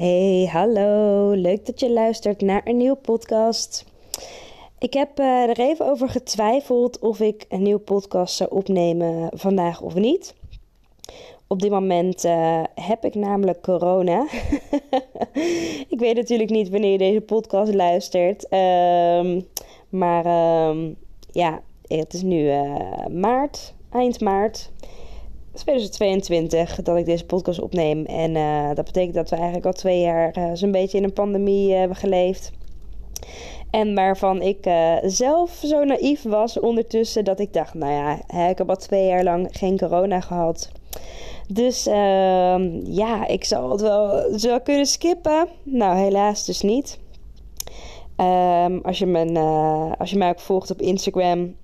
Hey, hallo. Leuk dat je luistert naar een nieuwe podcast. Ik heb uh, er even over getwijfeld of ik een nieuwe podcast zou opnemen vandaag of niet. Op dit moment uh, heb ik namelijk corona. ik weet natuurlijk niet wanneer je deze podcast luistert. Um, maar um, ja, het is nu uh, maart, eind maart. 2022 dat ik deze podcast opneem. En uh, dat betekent dat we eigenlijk al twee jaar uh, zo'n beetje in een pandemie uh, hebben geleefd. En waarvan ik zelf zo naïef was ondertussen dat ik dacht, nou ja, hè, ik heb al twee jaar lang geen corona gehad. Dus ehm, ja, ik zou het wel, zou kunnen skippen. Nou, helaas dus niet. Um, als, je mijn, als je mij ook volgt op Instagram,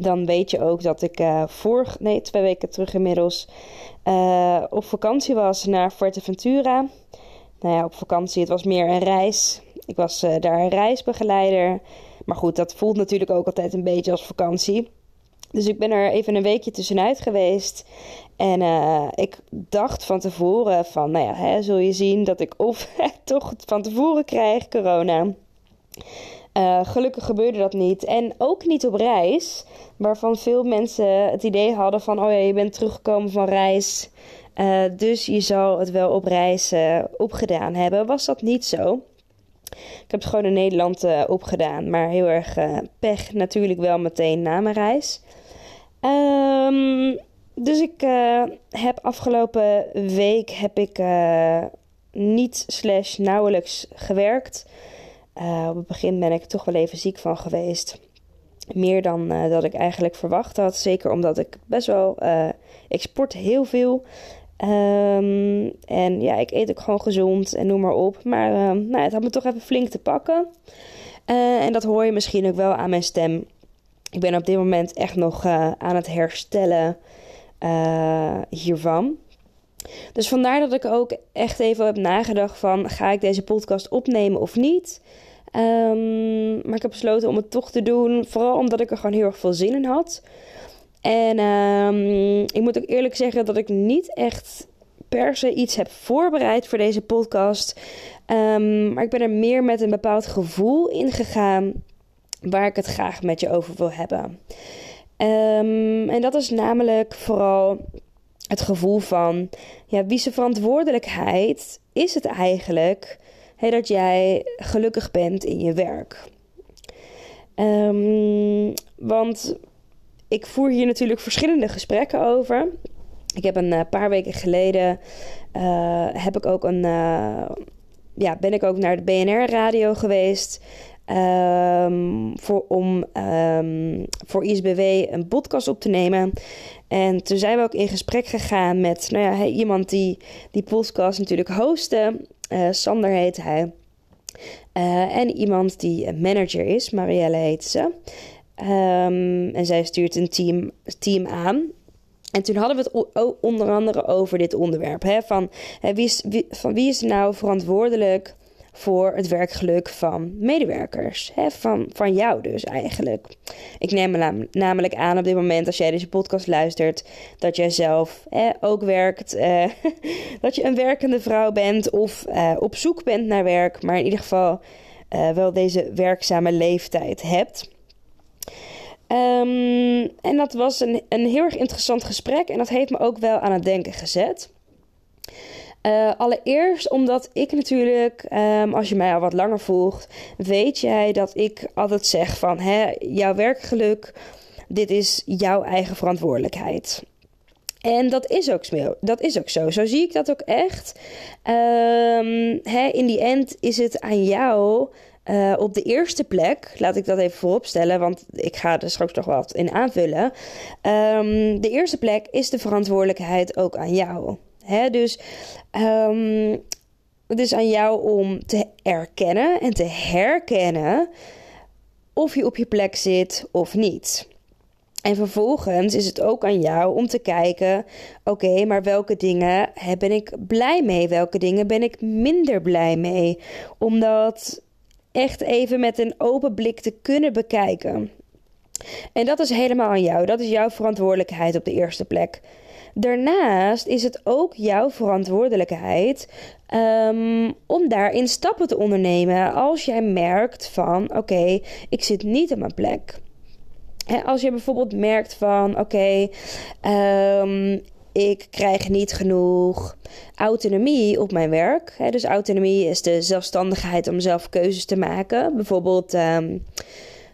dan weet je ook dat ik uh, vorig, nee, twee weken terug inmiddels uh, op vakantie was naar Fuerteventura. Nou ja, op vakantie, het was meer een reis. Ik was uh, daar een reisbegeleider. Maar goed, dat voelt natuurlijk ook altijd een beetje als vakantie. Dus ik ben er even een weekje tussenuit geweest. En ik dacht van tevoren van, nou ja, hè, zul je zien dat ik of toch van tevoren krijg corona. Uh, gelukkig gebeurde dat niet. En ook niet op reis, waarvan veel mensen het idee hadden van: oh ja, je bent teruggekomen van reis. Uh, dus je zal het wel op reis uh, opgedaan hebben. Was dat niet zo? Ik heb het gewoon in Nederland opgedaan, maar heel erg pech natuurlijk wel meteen na mijn reis. Um, dus ik heb afgelopen week heb ik niet slash nauwelijks gewerkt. Uh, op het begin ben ik toch wel even ziek van geweest. Meer dan uh, dat ik eigenlijk verwacht had. Zeker omdat ik best wel. Uh, ik sport heel veel. Um, en ja, ik eet ook gewoon gezond en noem maar op. Maar nou, het had me toch even flink te pakken. en dat hoor je misschien ook wel aan mijn stem. Ik ben op dit moment echt nog aan het herstellen hiervan. Dus vandaar dat ik ook echt even heb nagedacht van... ga ik deze podcast opnemen of niet? Um, maar ik heb besloten om het toch te doen. Vooral omdat ik er gewoon heel erg veel zin in had. En um, ik moet ook eerlijk zeggen dat ik niet echt per se iets heb voorbereid voor deze podcast. Um, maar ik ben er meer met een bepaald gevoel in gegaan... waar ik het graag met je over wil hebben. en dat is namelijk vooral het gevoel van, ja, wie zijn verantwoordelijkheid is het eigenlijk hey, dat jij gelukkig bent in je werk? Um, want ik voer hier natuurlijk verschillende gesprekken over. Ik heb een uh, paar weken geleden uh, heb ik ook een, uh, ja, ben ik ook naar de BNR radio geweest. Um, voor, om um, voor ISBW een podcast op te nemen. En toen zijn we ook in gesprek gegaan met nou ja, iemand die die podcast natuurlijk hostte. Uh, Sander heet hij. Uh, en iemand die manager is, Marielle heet ze. Um, en zij stuurt een team, team aan. En toen hadden we het onder andere over dit onderwerp. Hè, van, hè, wie is, van wie is nou verantwoordelijk voor het werkgeluk van medewerkers. Hè, van, van jou dus eigenlijk. Ik neem me namelijk aan op dit moment, als jij deze podcast luistert, dat jij zelf hè, ook werkt. Eh, dat je een werkende vrouw bent of eh, op zoek bent naar werk, maar in ieder geval uh, wel deze werkzame leeftijd hebt. Um, en dat was een, een heel erg interessant gesprek en dat heeft me ook wel aan het denken gezet. Uh, allereerst omdat ik natuurlijk, um, als je mij al wat langer volgt, weet jij dat ik altijd zeg van hè, jouw werkgeluk, dit is jouw eigen verantwoordelijkheid. En dat is ook. Dat is ook zo. Zo zie ik dat ook echt. Um, in die end is het aan jou Uh, op de eerste plek, laat ik dat even vooropstellen, want ik ga er straks nog wat in aanvullen. Um, de eerste plek is de verantwoordelijkheid ook aan jou. Hè? Dus um, het is aan jou om te erkennen en te herkennen of je op je plek zit of niet. En vervolgens is het ook aan jou om te kijken: oké, maar welke dingen ben ik blij mee? Welke dingen ben ik minder blij mee? Om dat echt even met een open blik te kunnen bekijken. En dat is helemaal aan jou. Dat is jouw verantwoordelijkheid op de eerste plek. Daarnaast is het ook jouw verantwoordelijkheid um, om daarin stappen te ondernemen als jij merkt van oké, ik zit niet op mijn plek. als je bijvoorbeeld merkt van oké, um, ik krijg niet genoeg autonomie op mijn werk. dus autonomie is de zelfstandigheid om zelf keuzes te maken. Bijvoorbeeld um,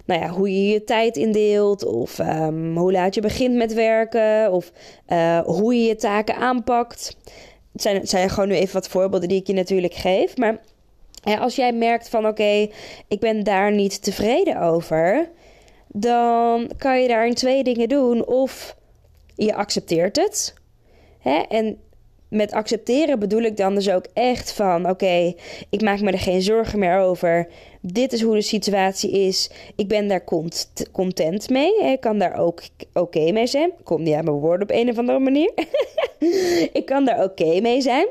nou ja, hoe je je tijd indeelt, of um, hoe laat je begint met werken, of uh, hoe je je taken aanpakt. Het zijn, het zijn gewoon nu even wat voorbeelden die ik je natuurlijk geef. Maar als jij merkt van oké, ik ben daar niet tevreden over, dan kan je daarin twee dingen doen. Of je accepteert het. Hè, en met accepteren bedoel ik dan dus ook echt van: oké, ik maak me er geen zorgen meer over. Dit is hoe de situatie is. Ik ben daar content mee. Ik kan daar ook oké mee zijn. Kom niet aan mijn woorden op een of andere manier. ik kan daar oké mee zijn.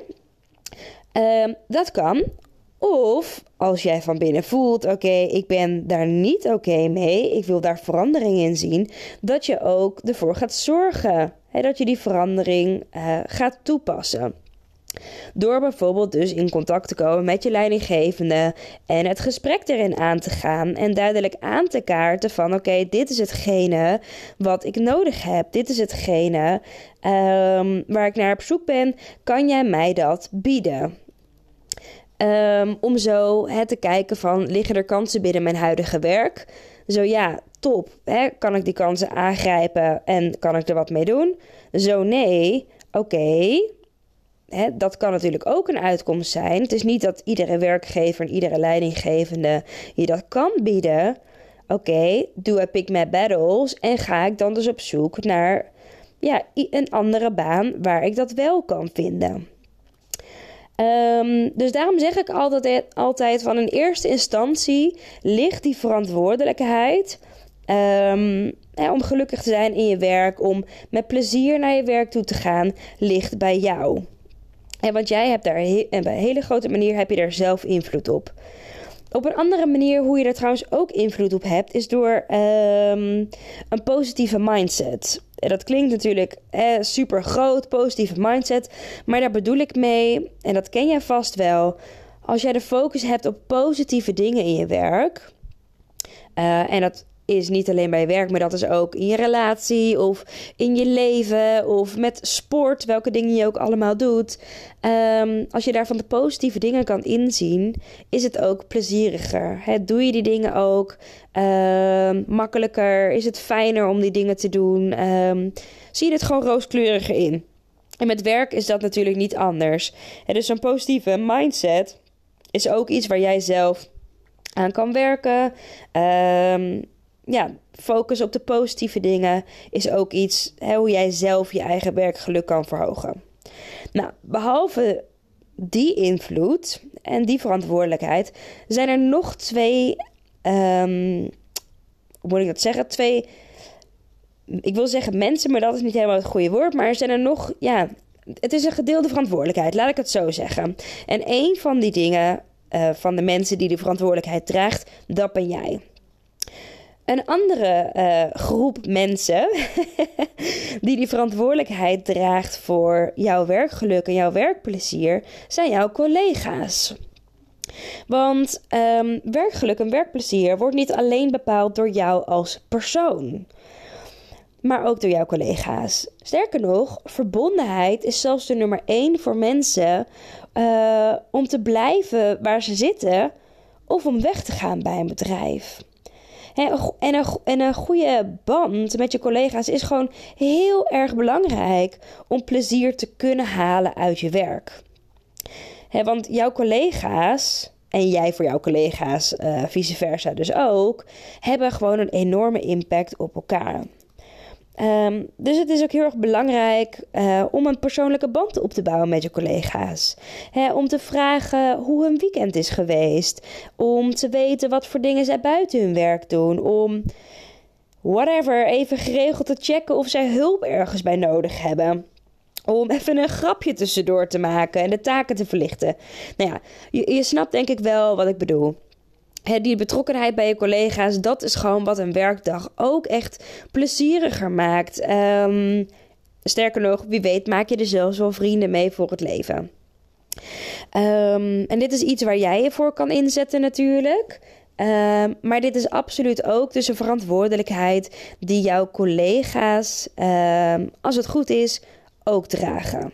Ehm, dat kan. Of als jij van binnen voelt: oké, ik ben daar niet oké mee. Ik wil daar verandering in zien. Dat je ook ervoor gaat zorgen dat je die verandering uh, gaat toepassen. Door bijvoorbeeld dus in contact te komen met je leidinggevende en het gesprek erin aan te gaan en duidelijk aan te kaarten van oké, dit is hetgene wat ik nodig heb. Dit is hetgene um, waar ik naar op zoek ben. Kan jij mij dat bieden? Um, om zo hè, te kijken van liggen er kansen binnen mijn huidige werk? Zo ja, top. Hè? Kan ik die kansen aangrijpen en kan ik er wat mee doen? Zo nee, oké. dat kan natuurlijk ook een uitkomst zijn. Het is niet dat iedere werkgever en iedere leidinggevende je dat kan bieden. Oké, doe ik pick battles en ga ik dan dus op zoek naar ja, een andere baan waar ik dat wel kan vinden. Um, dus daarom zeg ik altijd, altijd van in eerste instantie ligt die verantwoordelijkheid um, om gelukkig te zijn in je werk, om met plezier naar je werk toe te gaan, ligt bij jou. En want jij hebt daar en op een hele grote manier heb je daar zelf invloed op. Op een andere manier hoe je er trouwens ook invloed op hebt, is door um, een positieve mindset. En dat klinkt natuurlijk eh, super groot, positieve mindset. Maar daar bedoel ik mee, en dat ken jij vast wel. Als jij de focus hebt op positieve dingen in je werk. Uh, en dat is niet alleen bij werk, maar dat is ook in je relatie of in je leven of met sport, welke dingen je ook allemaal doet. Um, als je daarvan de positieve dingen kan inzien, is het ook plezieriger. He, doe je die dingen ook um, makkelijker? Is het fijner om die dingen te doen? Um, zie je het gewoon rooskleuriger in? En met werk is dat natuurlijk niet anders. Dus een positieve mindset is ook iets waar jij zelf aan kan werken. Ja, focus op de positieve dingen is ook iets hoe jij zelf je eigen werkgeluk kan verhogen. Nou, behalve die invloed en die verantwoordelijkheid zijn er nog twee, um, hoe moet ik dat zeggen? Twee, ik wil zeggen mensen, maar dat is niet helemaal het goede woord. Maar er zijn er nog, ja, het is een gedeelde verantwoordelijkheid, laat ik het zo zeggen. En een van die dingen, uh, van de mensen die de verantwoordelijkheid draagt, dat ben jij. Een andere uh, groep mensen die die verantwoordelijkheid draagt voor jouw werkgeluk en jouw werkplezier zijn jouw collega's. Want um, werkgeluk en werkplezier wordt niet alleen bepaald door jou als persoon, maar ook door jouw collega's. Sterker nog, verbondenheid is zelfs de nummer één voor mensen uh, om te blijven waar ze zitten of om weg te gaan bij een bedrijf. En een, en een goede band met je collega's is gewoon heel erg belangrijk om plezier te kunnen halen uit je werk. want jouw collega's en jij voor jouw collega's, uh, vice versa dus ook, hebben gewoon een enorme impact op elkaar. Um, dus het is ook heel erg belangrijk uh, om een persoonlijke band op te bouwen met je collega's. om te vragen hoe hun weekend is geweest. Om te weten wat voor dingen zij buiten hun werk doen. Om whatever even geregeld te checken of zij hulp ergens bij nodig hebben om even een grapje tussendoor te maken en de taken te verlichten. Nou ja, je snapt denk ik wel wat ik bedoel. Die betrokkenheid bij je collega's, dat is gewoon wat een werkdag ook echt plezieriger maakt. Ehm, sterker nog, wie weet maak je er zelfs wel vrienden mee voor het leven. Ehm, en dit is iets waar jij je voor kan inzetten natuurlijk. Ehm, maar dit is absoluut ook dus een verantwoordelijkheid die jouw collega's, als het goed is, ook dragen.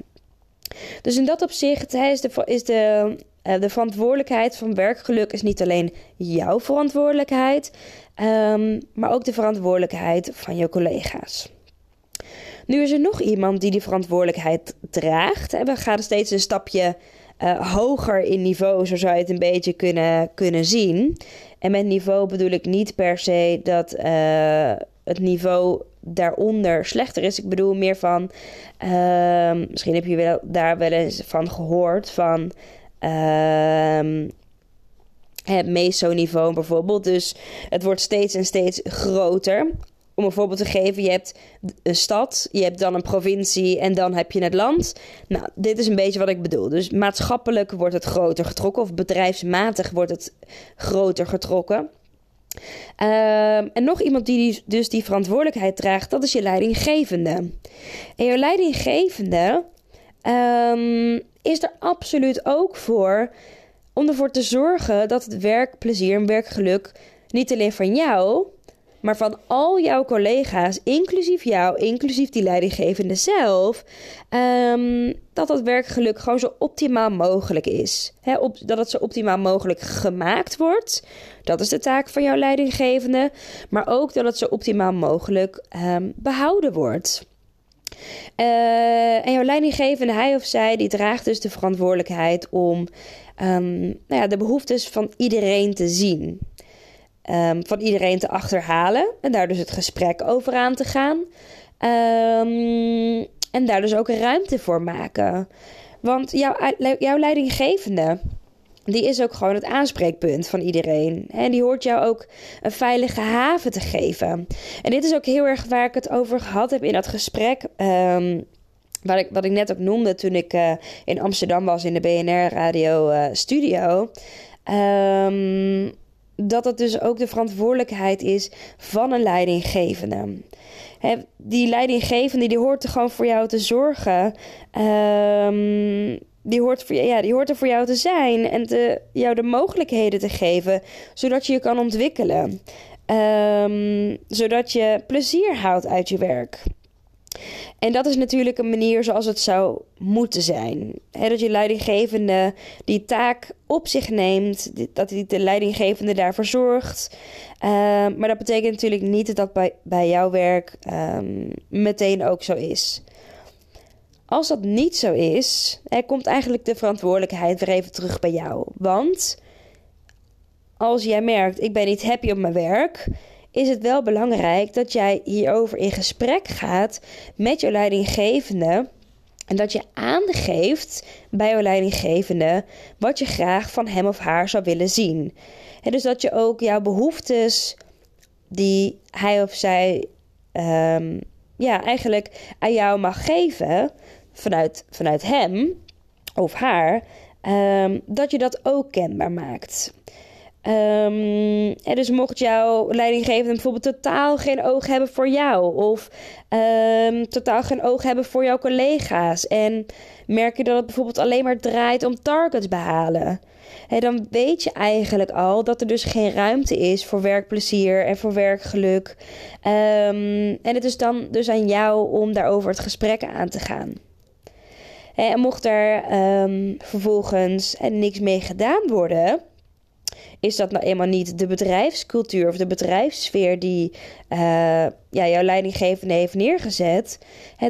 Dus in dat opzicht is de, is de, uh, de verantwoordelijkheid van werkgeluk is niet alleen jouw verantwoordelijkheid, um, maar ook de verantwoordelijkheid van je collega's. Nu is er nog iemand die die verantwoordelijkheid draagt. We gaan steeds een stapje uh, hoger in niveau, zo zou je het een beetje kunnen, kunnen zien. En met niveau bedoel ik niet per se dat uh, het niveau daaronder slechter is. Ik bedoel meer van, uh, misschien heb je wel, daar wel eens van gehoord, van uh, het meso-niveau bijvoorbeeld. Dus het wordt steeds en steeds groter. Om een voorbeeld te geven, je hebt een stad, je hebt dan een provincie en dan heb je het land. Nou, dit is een beetje wat ik bedoel. Dus maatschappelijk wordt het groter getrokken of bedrijfsmatig wordt het groter getrokken. Ehm, en nog iemand die dus die verantwoordelijkheid draagt, dat is je leidinggevende. En je leidinggevende um, is er absoluut ook voor om ervoor te zorgen dat het werkplezier en werkgeluk niet alleen van jou, maar van al jouw collega's, inclusief jou, inclusief die leidinggevende zelf, um, dat dat werkgeluk gewoon zo optimaal mogelijk is. op, dat het zo optimaal mogelijk gemaakt wordt. Dat is de taak van jouw leidinggevende. Maar ook dat het zo optimaal mogelijk um, behouden wordt. Uh, en jouw leidinggevende, hij of zij, die draagt dus de verantwoordelijkheid om um, nou ja, de behoeftes van iedereen te zien. Um, van iedereen te achterhalen en daar dus het gesprek over aan te gaan. Um, en daar dus ook ruimte voor maken. Want jouw, jouw leidinggevende, die is ook gewoon het aanspreekpunt van iedereen. En die hoort jou ook een veilige haven te geven. En dit is ook heel erg waar ik het over gehad heb in dat gesprek. Um, wat ik, wat ik net ook noemde toen ik uh, in Amsterdam was in de BNR Radio uh, Studio. Um, dat het dus ook de verantwoordelijkheid is van een leidinggevende. die leidinggevende die hoort er gewoon voor jou te zorgen. Um, die, hoort voor, ja, die hoort er voor jou te zijn en te, jou de mogelijkheden te geven, zodat je je kan ontwikkelen. Um, zodat je plezier houdt uit je werk. En dat is natuurlijk een manier zoals het zou moeten zijn. dat je leidinggevende die taak op zich neemt, dat de leidinggevende daarvoor zorgt. Ehm, maar dat betekent natuurlijk niet dat dat bij, bij jouw werk um, meteen ook zo is. Als dat niet zo is, komt eigenlijk de verantwoordelijkheid weer even terug bij jou. Want als jij merkt, ik ben niet happy op mijn werk, is het wel belangrijk dat jij hierover in gesprek gaat met je leidinggevende. En dat je aangeeft bij je leidinggevende wat je graag van hem of haar zou willen zien. En dus dat je ook jouw behoeftes die hij of zij um, ja, eigenlijk aan jou mag geven vanuit, vanuit hem of haar, um, dat je dat ook kenbaar maakt. En dus mocht jouw leidinggevende bijvoorbeeld totaal geen oog hebben voor jou, of um, totaal geen oog hebben voor jouw collega's, en merk je dat het bijvoorbeeld alleen maar draait om targets behalen, hè, dan weet je eigenlijk al dat er dus geen ruimte is voor werkplezier en voor werkgeluk. Um, en het is dan dus aan jou om daarover het gesprek aan te gaan. En mocht er vervolgens niks mee gedaan worden is dat nou eenmaal niet de bedrijfscultuur of de bedrijfssfeer die uh, ja, jouw leidinggevende heeft neergezet,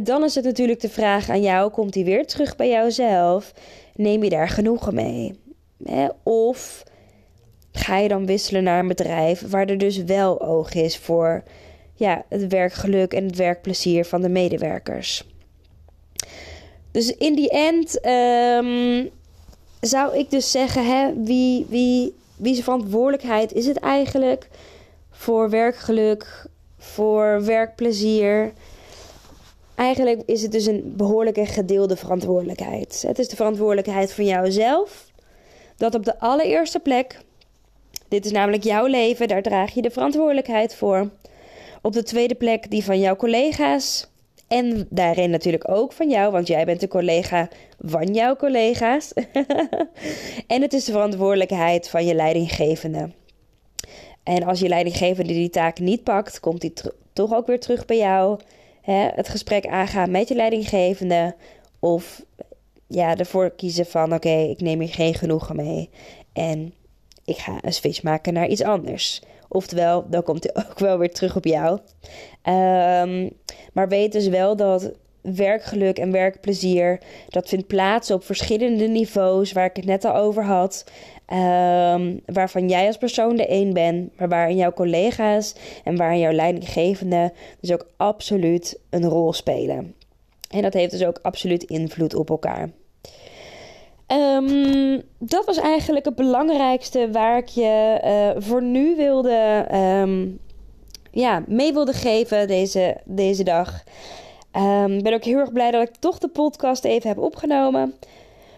dan is het natuurlijk de vraag aan jou: komt die weer terug bij jouzelf? Neem je daar genoegen mee? Of ga je dan wisselen naar een bedrijf waar er dus wel oog is voor ja, het werkgeluk en het werkplezier van de medewerkers. Dus in die end ehm, zou ik dus zeggen, hè, wie, wie, wie zijn verantwoordelijkheid is het eigenlijk voor werkgeluk, voor werkplezier? Eigenlijk is het dus een behoorlijke gedeelde verantwoordelijkheid. Het is de verantwoordelijkheid van jouzelf. Dat op de allereerste plek. Dit is namelijk jouw leven, daar draag je de verantwoordelijkheid voor. Op de tweede plek die van jouw collega's. En daarin natuurlijk ook van jou, want jij bent de collega van jouw collega's. en het is de verantwoordelijkheid van je leidinggevende. En als je leidinggevende die taak niet pakt, komt die toch ook weer terug bij jou. Hè? Het gesprek aangaan met je leidinggevende. Of ja, ervoor kiezen van oké, ik neem hier geen genoegen mee. En ik ga een switch maken naar iets anders. Oftewel, dan komt hij ook wel weer terug op jou. Um, maar weet dus wel dat werkgeluk en werkplezier, dat vindt plaats op verschillende niveaus, waar ik het net al over had. Um, waarvan jij als persoon de één bent, maar waarin jouw collega's en waarin jouw leidinggevende dus ook absoluut een rol spelen. En dat heeft dus ook absoluut invloed op elkaar. Um, dat was eigenlijk het belangrijkste waar ik je uh, voor nu wilde, um, ja, mee wilde geven deze, deze dag. Ehm, ben ook heel erg blij dat ik toch de podcast even heb opgenomen.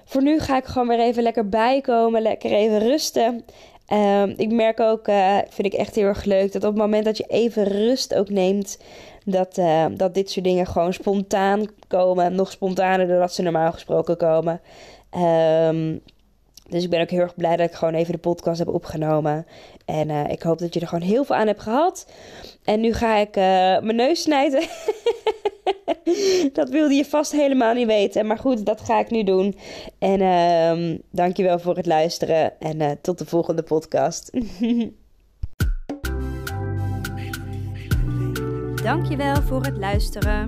Voor nu ga ik gewoon weer even lekker bijkomen, lekker even rusten. ik merk ook, uh, vind ik echt heel erg leuk, dat op het moment dat je even rust ook neemt, dat, uh, dat dit soort dingen gewoon spontaan komen. Nog spontaner dan dat ze normaal gesproken komen. Um, dus ik ben ook heel erg blij dat ik gewoon even de podcast heb opgenomen. En uh, ik hoop dat je er gewoon heel veel aan hebt gehad. En nu ga ik uh, mijn neus snijden. dat wilde je vast helemaal niet weten. Maar goed, dat ga ik nu doen. En uh, dankjewel voor het luisteren. En uh, tot de volgende podcast. dankjewel voor het luisteren